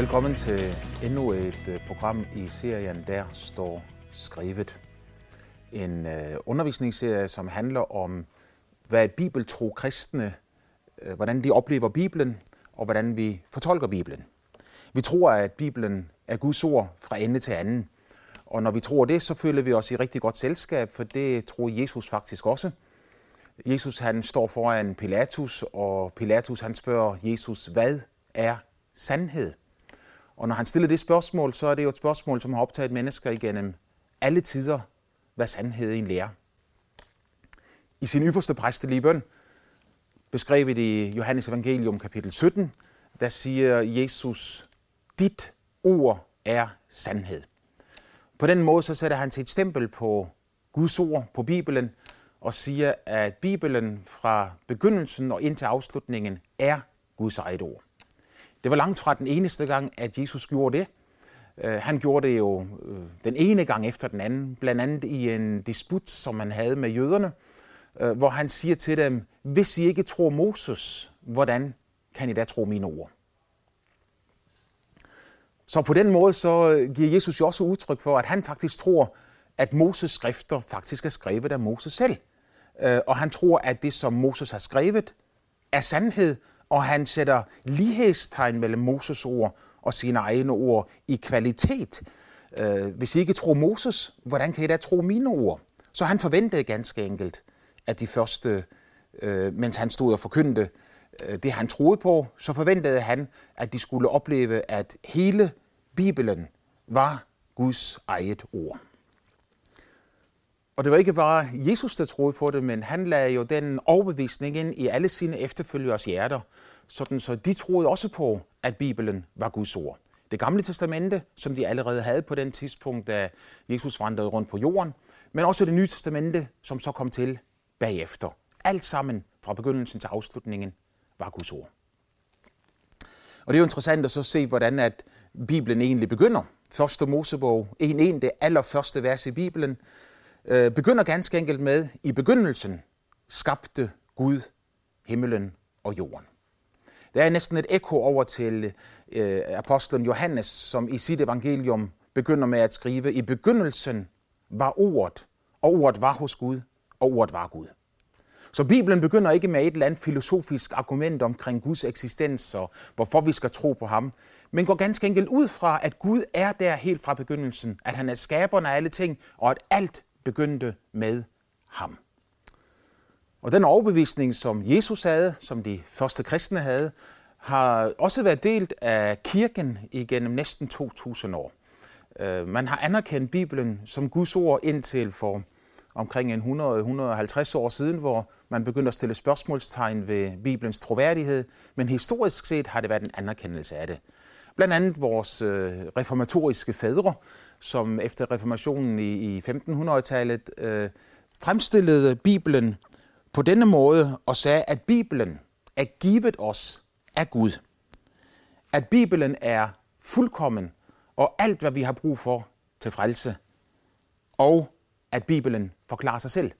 Velkommen til endnu et øh, program i serien Der står skrevet. En øh, undervisningsserie, som handler om, hvad bibeltro kristne, øh, hvordan de oplever Bibelen, og hvordan vi fortolker Bibelen. Vi tror, at Bibelen er Guds ord fra ende til anden. Og når vi tror det, så føler vi os i rigtig godt selskab, for det tror Jesus faktisk også. Jesus han står foran Pilatus, og Pilatus han spørger Jesus, hvad er sandhed? Og når han stiller det spørgsmål, så er det jo et spørgsmål, som har optaget mennesker igennem alle tider, hvad sandhed egentlig er. I sin ypperste præstelige bøn, beskrevet i Johannes Evangelium kapitel 17, der siger Jesus, dit ord er sandhed. På den måde så sætter han sit stempel på Guds ord, på Bibelen, og siger, at Bibelen fra begyndelsen og indtil afslutningen er Guds eget ord. Det var langt fra den eneste gang, at Jesus gjorde det. Øh, han gjorde det jo øh, den ene gang efter den anden, blandt andet i en disput, som han havde med jøderne, øh, hvor han siger til dem, hvis I ikke tror Moses, hvordan kan I da tro mine ord? Så på den måde så giver Jesus jo også udtryk for, at han faktisk tror, at Moses skrifter faktisk er skrevet af Moses selv. Og han tror, at det, som Moses har skrevet, er sandhed, og han sætter lighedstegn mellem Moses ord og sine egne ord i kvalitet. Øh, hvis I ikke tror Moses, hvordan kan I da tro mine ord? Så han forventede ganske enkelt, at de første, øh, mens han stod og forkyndte øh, det, han troede på, så forventede han, at de skulle opleve, at hele Bibelen var Guds eget ord. Og det var ikke bare Jesus, der troede på det, men han lagde jo den overbevisning ind i alle sine efterfølgeres hjerter, sådan så de troede også på, at Bibelen var Guds ord. Det gamle testamente, som de allerede havde på den tidspunkt, da Jesus vandrede rundt på jorden, men også det nye testamente, som så kom til bagefter. Alt sammen fra begyndelsen til afslutningen var Guds ord. Og det er jo interessant at så se, hvordan at Bibelen egentlig begynder. Første Mosebog 1.1, det allerførste vers i Bibelen, øh, begynder ganske enkelt med, i begyndelsen skabte Gud himmelen og jorden. Der er næsten et ekko over til øh, apostlen Johannes, som i sit evangelium begynder med at skrive, i begyndelsen var ordet, og ordet var hos Gud, og ordet var Gud. Så Bibelen begynder ikke med et eller andet filosofisk argument omkring Guds eksistens og hvorfor vi skal tro på ham, men går ganske enkelt ud fra, at Gud er der helt fra begyndelsen, at han er skaberen af alle ting, og at alt begyndte med ham. Og den overbevisning, som Jesus havde, som de første kristne havde, har også været delt af kirken igennem næsten 2000 år. Øh, man har anerkendt Bibelen som Guds ord indtil for omkring 100-150 år siden, hvor man begyndte at stille spørgsmålstegn ved Bibelens troværdighed, men historisk set har det været en anerkendelse af det. Blandt andet vores øh, reformatoriske fædre, som efter reformationen i i 1500-tallet øh, fremstillede Bibelen på denne måde og sagde, at Bibelen er givet os af Gud. At Bibelen er fuldkommen og alt, hvad vi har brug for til frelse. Og at Bibelen forklarer sig selv.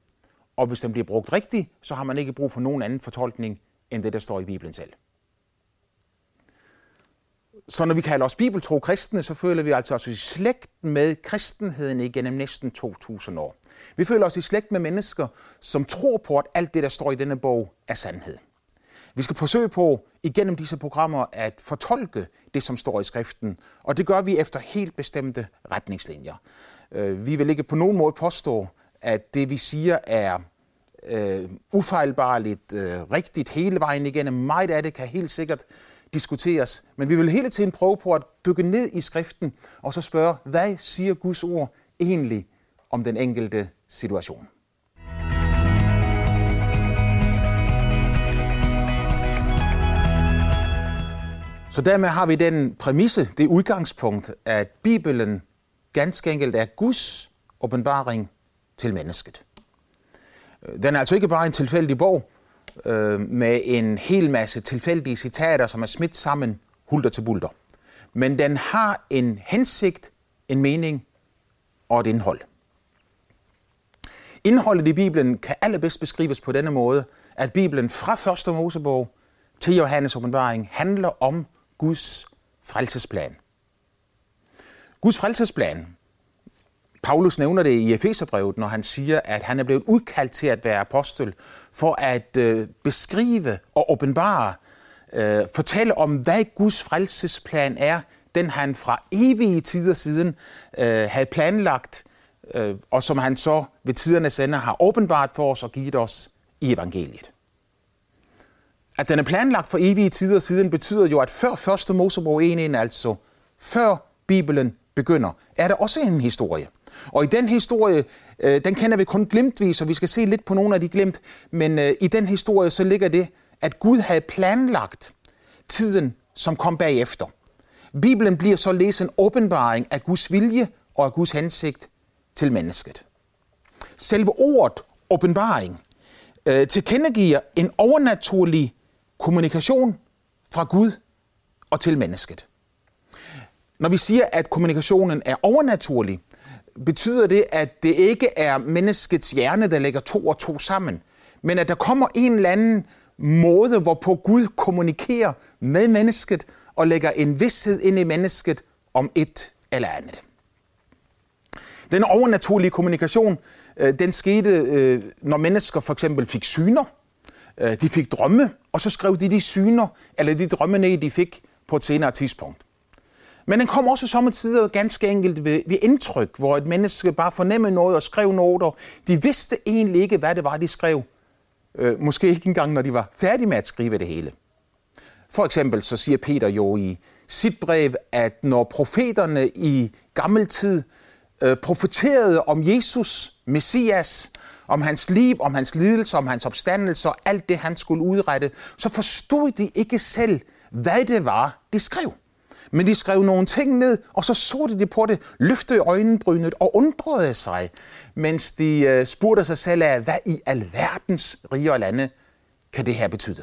Og hvis den bliver brugt rigtigt, så har man ikke brug for nogen anden fortolkning end det, der står i Bibelen selv. Så når vi kalder os bibeltro kristne, så føler vi altså os i slægt med kristenheden igennem næsten 2000 år. Vi føler os i slægt med mennesker, som tror på, at alt det, der står i denne bog, er sandhed. Vi skal forsøge på igennem disse programmer at fortolke det, som står i skriften, og det gør vi efter helt bestemte retningslinjer. Øh, vi vil ikke på nogen måde påstå, at det vi siger er uh, ufejlbarligt, uh, rigtigt hele vejen igennem. Meget af det kan helt sikkert diskuteres, men vi vil hele tiden prøve på at dykke ned i skriften og så spørge, hvad siger Guds ord egentlig om den enkelte situation? Så dermed har vi den præmisse, det udgangspunkt, at Bibelen ganske enkelt er Guds åbenbaring til mennesket. Den er altså ikke bare en tilfældig bog, øh, med en hel masse tilfældige citater, som er smidt sammen hulter til bulter. Men den har en hensigt, en mening og et indhold. Indholdet i Bibelen kan allerbedst beskrives på denne måde, at Bibelen fra 1. Mosebog til Johannes åbenbaring handler om Guds frelsesplan. Guds frelsesplan, Paulus nævner det i Efeserbrevet, når han siger, at han er blevet udkaldt til at være apostel, for at øh, beskrive og åbenbare, øh, fortælle om, hvad Guds frelsesplan er, den han fra evige tider siden øh, havde planlagt, øh, og som han så ved tidernes ende har åbenbart for os og givet os i evangeliet. At den er planlagt for evige tider siden, betyder jo, at før første Mosebog 1.1, altså før Bibelen begynder, er der også en historie. Og i den historie, øh, den kender vi kun glimtvis, og vi skal se lidt på nogle af de glimt, men øh, i den historie så ligger det, at Gud havde planlagt tiden, som kom bagefter. Bibelen bliver således en åbenbaring af Guds vilje og af Guds hensigt til mennesket. Selve ordet åbenbaring øh, tilkendegiver en overnaturlig kommunikation fra Gud og til mennesket. Når vi siger, at kommunikationen er overnaturlig, betyder det, at det ikke er menneskets hjerne, der lægger to og to sammen, men at der kommer en eller anden måde, hvorpå Gud kommunikerer med mennesket og lægger en vidshed ind i mennesket om et eller andet. Den overnaturlige kommunikation, øh, den skete, øh, når mennesker for eksempel fik syner, øh, de fik drømme, og så skrev de de syner, eller de drømme ned, de fik på et senere tidspunkt. Men den kom også sommetider ganske enkelt ved, ved indtryk, hvor et menneske bare fornemmede noget og skrev noter. de vidste egentlig ikke, hvad det var, de skrev. Øh, måske ikke engang, når de var færdige med at skrive det hele. For eksempel så siger Peter jo i sit brev, at når profeterne i gammel tid øh, profeterede om Jesus, Messias, om hans liv, om hans lidelse, om hans opstandelse og alt det, han skulle udrette, så forstod de ikke selv, hvad det var, de skrev. Men de skrev nogle ting ned, og så så de på det, løftede øjenbrynet og undrede sig, mens de øh, spurgte sig selv af, hvad i alverdens rige og lande kan det her betyde.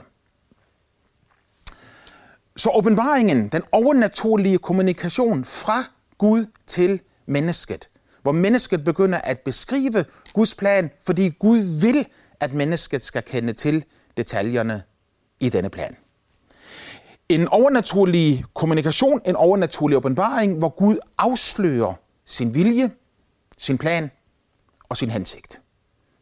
Så åbenbaringen, den overnaturlige kommunikation fra Gud til mennesket, hvor mennesket begynder at beskrive Guds plan, fordi Gud vil, at mennesket skal kende til detaljerne i denne plan. En overnaturlig kommunikation, en overnaturlig åbenbaring, hvor Gud afslører sin vilje, sin plan og sin hensigt.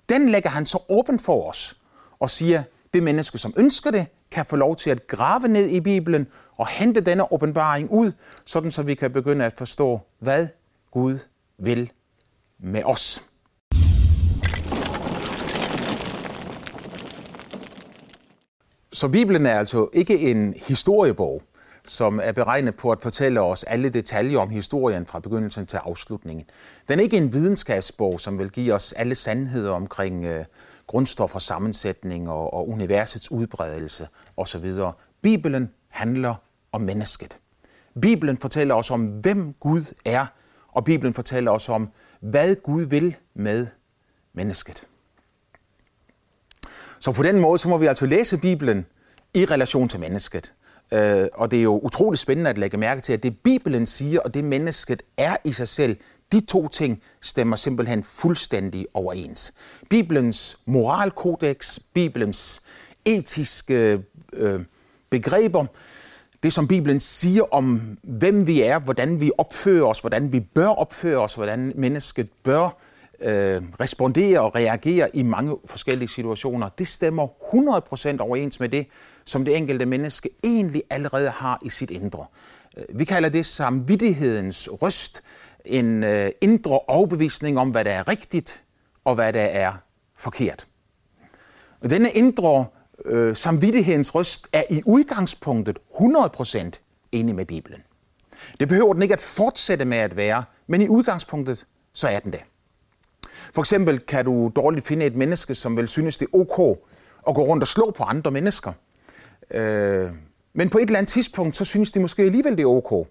Den lægger han så åben for os og siger, det menneske, som ønsker det, kan få lov til at grave ned i Bibelen og hente denne åbenbaring ud, sådan så vi kan begynde at forstå, hvad Gud vil med os. Så Bibelen er altså ikke en historiebog, som er beregnet på at fortælle os alle detaljer om historien fra begyndelsen til afslutningen. Den er ikke en videnskabsbog, som vil give os alle sandheder omkring øh, grundstoffer, sammensætning og, og universets udbredelse osv. Bibelen handler om mennesket. Bibelen fortæller os om, hvem Gud er, og Bibelen fortæller os om, hvad Gud vil med mennesket. Så på den måde, så må vi altså læse Bibelen i relation til mennesket. Øh, og det er jo utroligt spændende at lægge mærke til, at det Bibelen siger, og det mennesket er i sig selv, de to ting stemmer simpelthen fuldstændig overens. Bibelens moralkodex, Bibelens etiske øh, begreber, det som Bibelen siger om, hvem vi er, hvordan vi opfører os, hvordan vi bør opføre os, hvordan mennesket bør øh, respondere og reagere i mange forskellige situationer, det stemmer 100% overens med det, som det enkelte menneske egentlig allerede har i sit indre. Øh, vi kalder det samvittighedens røst, en øh, indre overbevisning om, hvad der er rigtigt og hvad der er forkert. Og denne indre øh, samvittighedens røst er i udgangspunktet 100% enig med Bibelen. Det behøver den ikke at fortsætte med at være, men i udgangspunktet så er den det. For eksempel kan du dårligt finde et menneske, som vil synes, det er ok at gå rundt og slå på andre mennesker. Øh, men på et eller andet tidspunkt, så synes de måske alligevel, det er ok.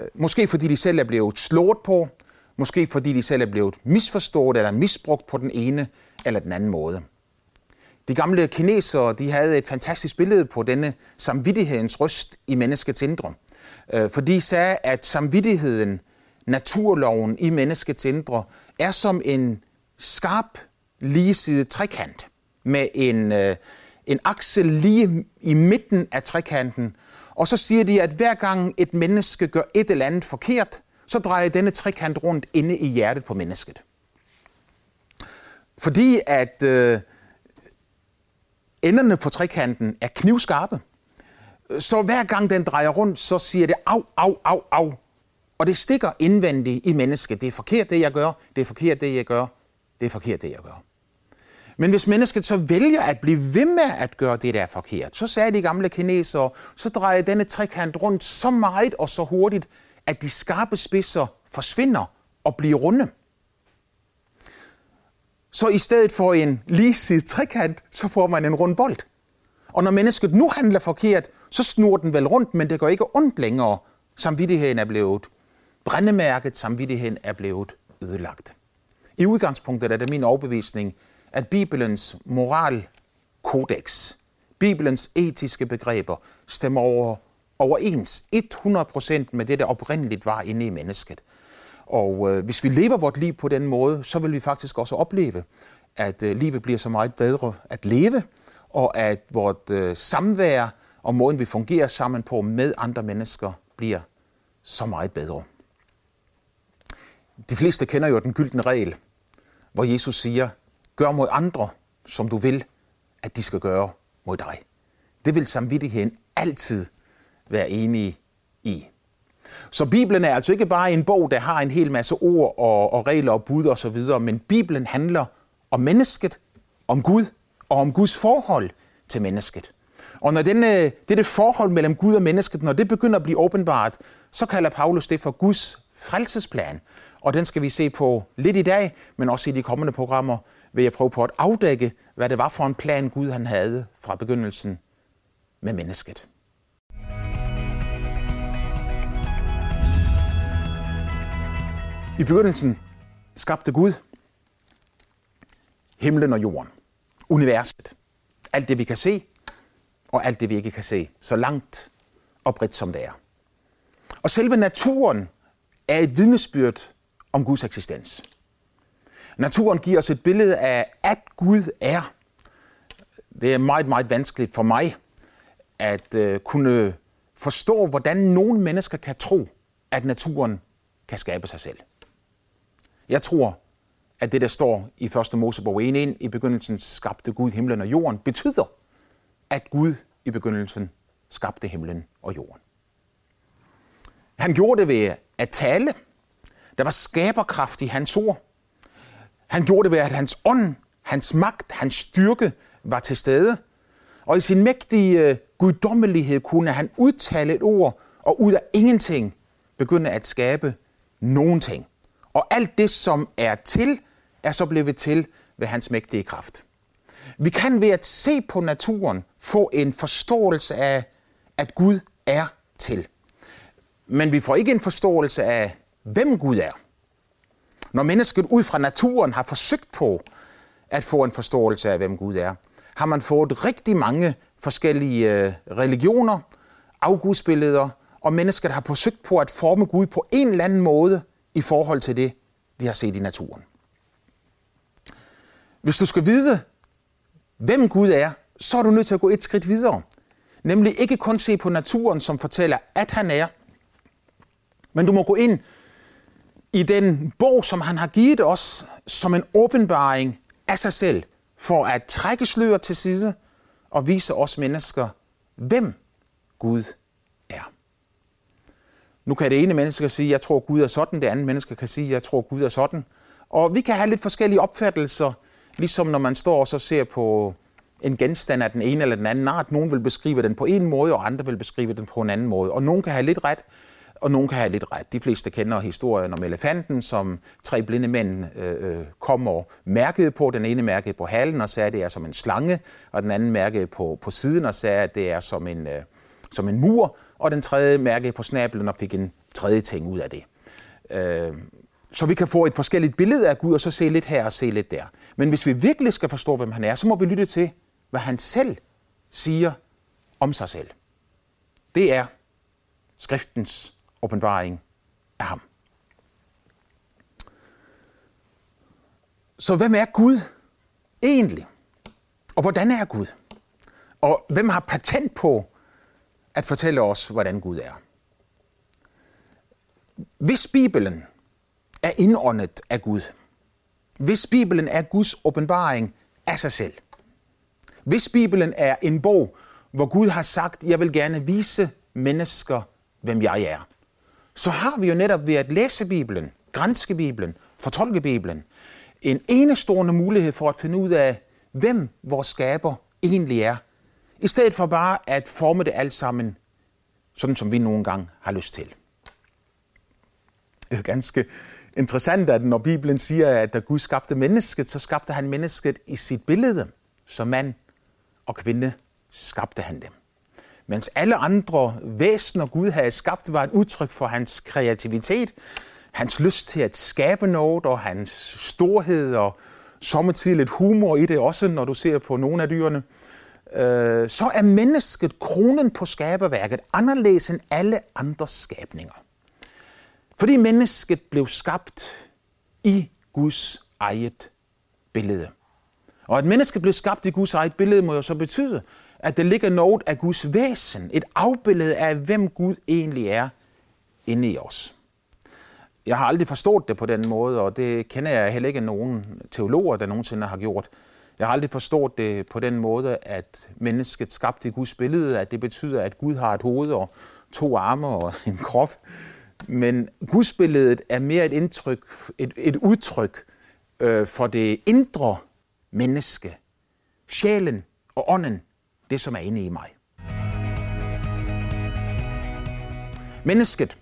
Øh, måske fordi de selv er blevet slået på, måske fordi de selv er blevet misforstået eller misbrugt på den ene eller den anden måde. De gamle kinesere de havde et fantastisk billede på denne samvittighedens røst i menneskets indre. Øh, for de sagde, at samvittigheden, naturloven i menneskets indre, er som en skarp, ligesidet trekant med en, øh, en aksel lige i midten af trekanten, Og så siger de, at hver gang et menneske gør et eller andet forkert, så drejer denne trekant rundt inde i hjertet på mennesket. Fordi at øh, enderne på trekanten er knivskarpe, så hver gang den drejer rundt, så siger det au, au, au, au. Og det stikker indvendigt i mennesket. Det er forkert, det jeg gør. Det er forkert, det jeg gør. Det er forkert, det jeg gør. Men hvis mennesket så vælger at blive ved med at gøre det, der er forkert, så sagde de gamle kinesere, så drejer denne trekant rundt så meget og så hurtigt, at de skarpe spidser forsvinder og bliver runde. Så i stedet for en lige trekant, så får man en rund bold. Og når mennesket nu handler forkert, så snur den vel rundt, men det går ikke ondt længere. Samvittigheden er blevet brændemærket, samvittigheden er blevet ødelagt. I udgangspunktet er det min overbevisning, at Bibelens moralkodex, Bibelens etiske begreber, stemmer over, overens 100% med det, der oprindeligt var inde i mennesket. Og øh, hvis vi lever vort liv på den måde, så vil vi faktisk også opleve, at øh, livet bliver så meget bedre at leve, og at vort øh, samvær og måden, vi fungerer sammen på med andre mennesker, bliver så meget bedre. De fleste kender jo den gyldne regel, hvor Jesus siger, gør mod andre, som du vil, at de skal gøre mod dig. Det vil samvittigheden altid være enige i. Så Bibelen er altså ikke bare en bog, der har en hel masse ord og, og regler og bud osv., men Bibelen handler om mennesket, om Gud og om Guds forhold til mennesket. Og når denne, dette forhold mellem Gud og mennesket, når det begynder at blive åbenbart, så kalder Paulus det for Guds frelsesplan. Og den skal vi se på lidt i dag, men også i de kommende programmer vil jeg prøve på at afdække, hvad det var for en plan Gud han havde fra begyndelsen med mennesket. I begyndelsen skabte Gud himlen og jorden, universet, alt det vi kan se, og alt det vi ikke kan se, så langt og bredt som det er. Og selve naturen er et vidnesbyrd om Guds eksistens. Naturen giver os et billede af, at Gud er. Det er meget, meget vanskeligt for mig at øh, kunne forstå, hvordan nogle mennesker kan tro, at naturen kan skabe sig selv. Jeg tror, at det, der står i 1. Mosebog 1.1, i begyndelsen skabte Gud himlen og jorden, betyder, at Gud i begyndelsen skabte himlen og jorden. Han gjorde det ved at tale. Der var skaberkraft i hans ord. Han gjorde det ved, at hans ånd, hans magt, hans styrke var til stede. Og i sin mægtige øh, guddommelighed kunne han udtale et ord, og ud af ingenting begynde at skabe nogen ting. Og alt det, som er til, er så blevet til ved hans mægtige kraft. Vi kan ved at se på naturen få en forståelse af, at Gud er til. Men vi får ikke en forståelse af, hvem Gud er. Når mennesket ud fra naturen har forsøgt på at få en forståelse af, hvem Gud er, har man fået rigtig mange forskellige øh, religioner, afgudsbilleder, og mennesket har forsøgt på at forme Gud på en eller anden måde i forhold til det, de har set i naturen. Hvis du skal vide, hvem Gud er, så er du nødt til at gå et skridt videre. Nemlig ikke kun se på naturen, som fortæller, at han er, men du må gå ind i den bog, som han har givet os som en åbenbaring af sig selv, for at trække sløret til side og vise os mennesker, hvem Gud er. Nu kan det ene menneske sige, jeg tror Gud er sådan, det andet menneske kan sige, jeg tror Gud er sådan. Og vi kan have lidt forskellige opfattelser, ligesom når man står og så ser på en genstand af den ene eller den anden art. Nogen vil beskrive den på en måde, og andre vil beskrive den på en anden måde. Og nogen kan have lidt ret, og nogen kan have lidt ret. De fleste kender historien om elefanten, som tre blinde mænd øh, øh, kom og mærkede på. Den ene mærkede på halen og sagde, at det er som en slange, og den anden mærkede på, på siden og sagde, at det er som en, øh, som en mur, og den tredje mærkede på snablen og fik en tredje ting ud af det. Øh, så vi kan få et forskelligt billede af Gud, og så se lidt her og se lidt der. Men hvis vi virkelig skal forstå, hvem han er, så må vi lytte til, hvad han selv siger om sig selv. Det er skriftens åbenbaring af ham. Så hvem er Gud egentlig? Og hvordan er Gud? Og hvem har patent på at fortælle os, hvordan Gud er. Hvis Bibelen er indåndet af Gud, hvis Bibelen er Guds åbenbaring af sig selv, hvis Bibelen er en bog, hvor Gud har sagt, jeg vil gerne vise mennesker, hvem jeg er, så har vi jo netop ved at læse Bibelen, grænske Bibelen, fortolke Bibelen, en enestående mulighed for at finde ud af, hvem vores skaber egentlig er, i stedet for bare at forme det alt sammen, sådan som vi nogle gange har lyst til. Det er ganske interessant, at når Bibelen siger, at da Gud skabte mennesket, så skabte han mennesket i sit billede. Som mand og kvinde skabte han dem. Mens alle andre væsener, Gud havde skabt, var et udtryk for hans kreativitet, hans lyst til at skabe noget, og hans storhed, og sommetider lidt humor i det også, når du ser på nogle af dyrene. Øh, så er mennesket kronen på skaberværket anderledes end alle andre skabninger. Fordi mennesket blev skabt i Guds eget billede. Og at mennesket blev skabt i Guds eget billede, må jo så betyde, at der ligger noget af Guds væsen, et afbillede af, hvem Gud egentlig er inde i os. Jeg har aldrig forstået det på den måde, og det kender jeg heller ikke nogen teologer, der nogensinde har gjort. Jeg har aldrig forstået det på den måde, at mennesket skabte i Guds billede, at det betyder, at Gud har et hoved og to arme og en krop. Men gudsbilledet er mere et indtryk, et, et udtryk øh, for det indre menneske, sjælen og ånden, det som er inde i mig. Mennesket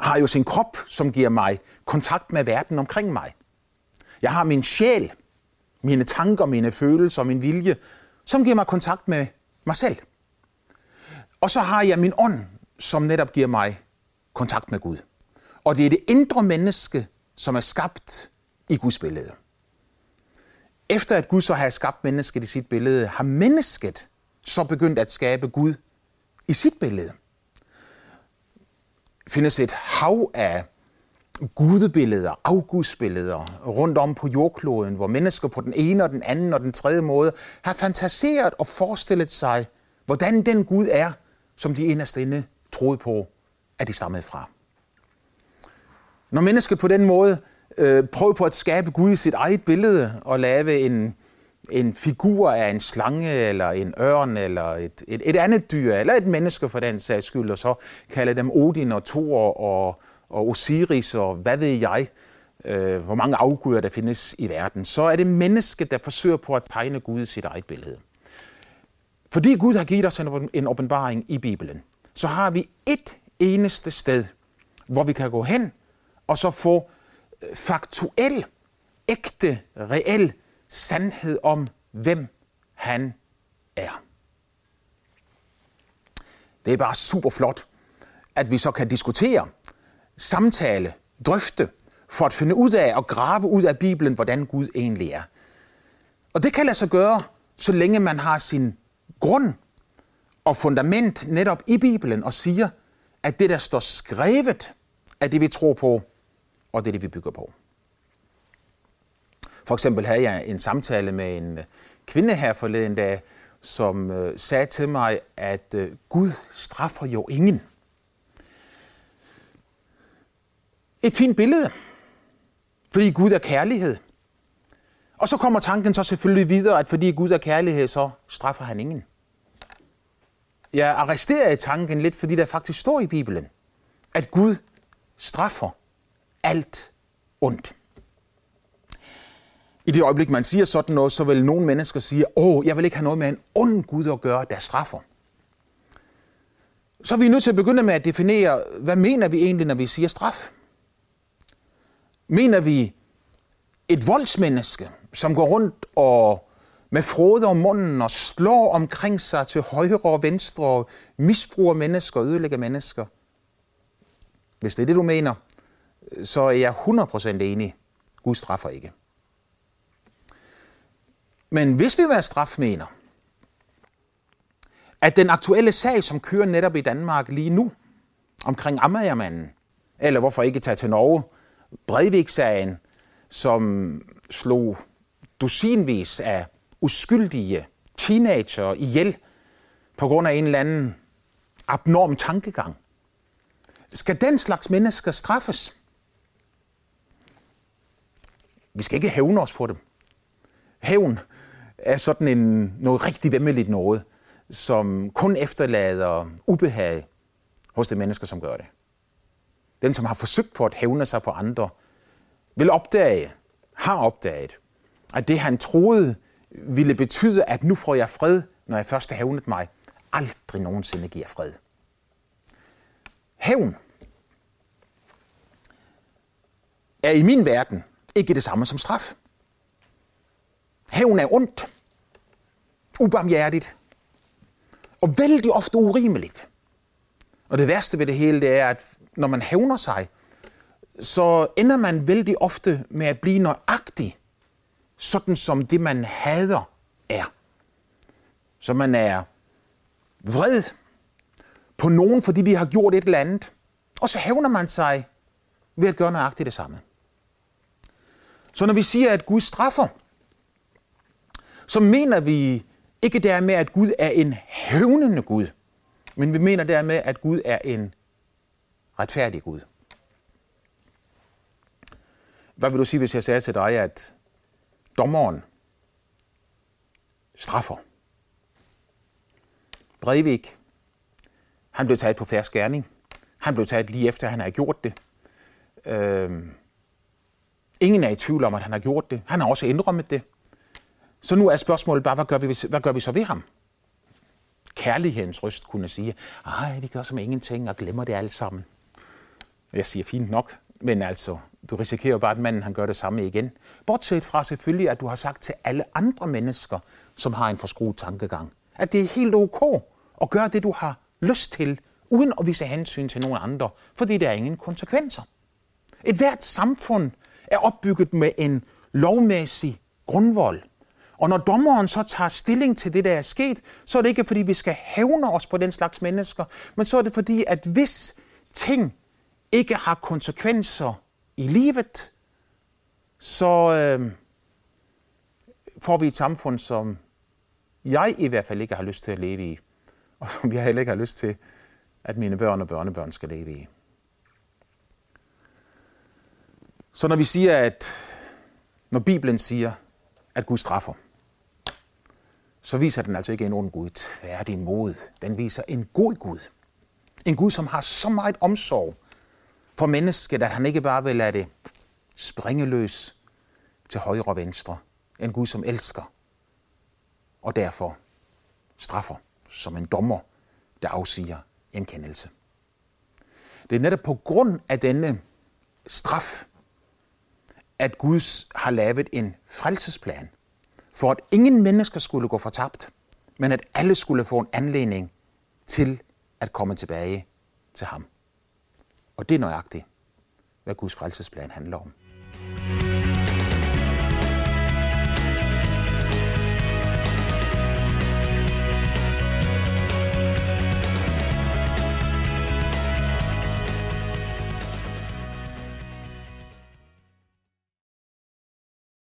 har jo sin krop, som giver mig kontakt med verden omkring mig. Jeg har min sjæl, mine tanker, mine følelser og min vilje, som giver mig kontakt med mig selv. Og så har jeg min ånd, som netop giver mig kontakt med Gud. Og det er det indre menneske, som er skabt i Guds billede. Efter at Gud så har skabt mennesket i sit billede, har mennesket så begyndt at skabe Gud i sit billede. Findes et hav af gudebilleder, afgudsbilleder rundt om på jordkloden, hvor mennesker på den ene og den anden og den tredje måde har fantaseret og forestillet sig, hvordan den Gud er, som de inderst inde troede på, at de stammede fra. Når mennesket på den måde øh, prøver på at skabe Gud i sit eget billede og lave en, en figur af en slange eller en ørn eller et, et, et andet dyr eller et menneske for den sags skyld, og så kalde dem Odin og Thor og, og Osiris og hvad ved jeg, øh, hvor mange afguder der findes i verden, så er det mennesket, der forsøger på at tegne Gud i sit eget billede. Fordi Gud har givet os en åbenbaring i Bibelen, så har vi et eneste sted, hvor vi kan gå hen og så få faktuel, ægte, reel sandhed om, hvem han er. Det er bare super flot, at vi så kan diskutere, samtale, drøfte, for at finde ud af og grave ud af Bibelen, hvordan Gud egentlig er. Og det kan lade sig gøre, så længe man har sin grund og fundament netop i Bibelen og siger, at det, der står skrevet, er det, vi tror på, og det er det, vi bygger på. For eksempel havde jeg en samtale med en øh, kvinde her forleden dag, som øh, sagde til mig, at øh, Gud straffer jo ingen. Et fint billede, fordi Gud er kærlighed. Og så kommer tanken så selvfølgelig videre, at fordi Gud er kærlighed, så straffer han ingen. Jeg arresterer i tanken lidt, fordi der faktisk står i Bibelen, at Gud straffer alt ondt. I det øjeblik, man siger sådan noget, så vil nogle mennesker sige, åh, jeg vil ikke have noget med en ond Gud at gøre, der straffer. Så er vi nødt til at begynde med at definere, hvad mener vi egentlig, når vi siger straf? Mener vi et voldsmenneske, som går rundt og med frode om munden og slår omkring sig til højre og venstre og misbruger mennesker og ødelægger mennesker? Hvis det er det, du mener, så er jeg 100% enig. Gud straffer ikke. Men hvis vi være straf mener, at den aktuelle sag, som kører netop i Danmark lige nu, omkring Amagermanden, eller hvorfor ikke tage til Norge, Breivik-sagen, som slog dusinvis af uskyldige teenager ihjel på grund af en eller anden abnorm tankegang. Skal den slags mennesker straffes? Vi skal ikke hævne os på dem. Hævn er sådan en, noget rigtig vemmeligt noget, som kun efterlader ubehag hos de mennesker, som gør det. Den, som har forsøgt på at hævne sig på andre, vil opdage, har opdaget, at det han troede ville betyde, at nu får jeg fred, når jeg først har hævnet mig, aldrig nogensinde giver fred. Hævn er i min verden ikke det samme som straf. Hævn er ondt, ubarmhjertigt og vældig ofte urimeligt. Og det værste ved det hele, det er, at når man hævner sig, så ender man vældig ofte med at blive nøjagtig, sådan som det, man hader, er. Så man er vred på nogen, fordi de har gjort et eller andet, og så hævner man sig ved at gøre nøjagtigt det samme. Så når vi siger, at Gud straffer, så mener vi ikke dermed, at Gud er en hævnende Gud, men vi mener dermed, at Gud er en retfærdig Gud. Hvad vil du sige, hvis jeg sagde til dig, at dommeren straffer? Breivik, han blev taget på færre skærning. Han blev taget lige efter, at han havde gjort det. Øhm, ingen er i tvivl om, at han har gjort det. Han har også indrømmet det. Så nu er spørgsmålet bare, hvad gør vi, hvad gør vi så ved ham? Kærlighedens røst kunne sige, ej, vi gør som ingenting og glemmer det alt sammen. Jeg siger fint nok, men altså, du risikerer bare, at manden han gør det samme igen. Bortset fra selvfølgelig, at du har sagt til alle andre mennesker, som har en forskruet tankegang, at det er helt ok at gøre det, du har lyst til, uden at vise hensyn til nogen andre, fordi der er ingen konsekvenser. Et hvert samfund er opbygget med en lovmæssig grundvold. Og når dommeren så tager stilling til det, der er sket, så er det ikke, fordi vi skal hævne os på den slags mennesker, men så er det fordi, at hvis ting ikke har konsekvenser i livet, så øh, får vi et samfund, som jeg i hvert fald ikke har lyst til at leve i, og som jeg heller ikke har lyst til, at mine børn og børnebørn skal leve i. Så når vi siger, at når Bibelen siger, at Gud straffer, så viser den altså ikke en ond Gud. Tværtimod, den viser en god Gud. En Gud, som har så meget omsorg for mennesket, at han ikke bare vil lade det springe løs til højre og venstre. En Gud, som elsker og derfor straffer som en dommer, der afsiger en kendelse. Det er netop på grund af denne straf, at Gud har lavet en frelsesplan, for at ingen mennesker skulle gå fortabt, men at alle skulle få en anledning til at komme tilbage til ham. Og det er nøjagtigt, hvad Guds frelsesplan handler om.